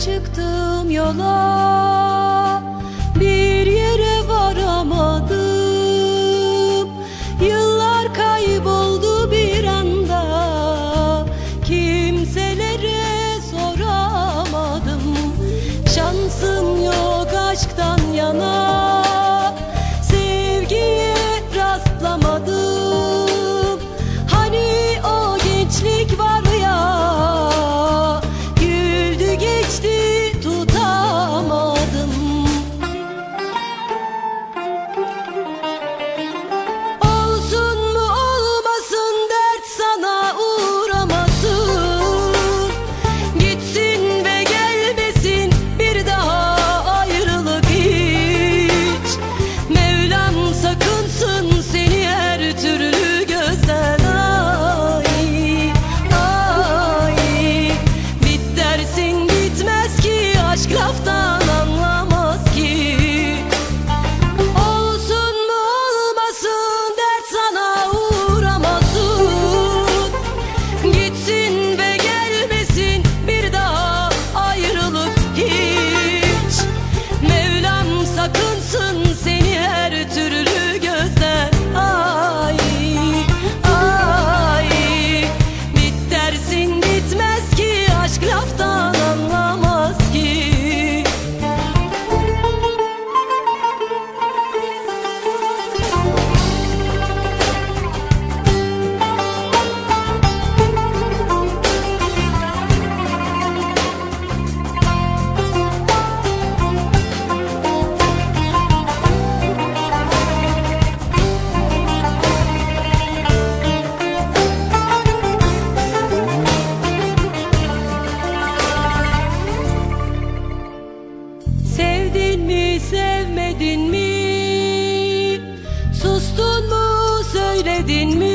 çıktım yola. söyledin mi?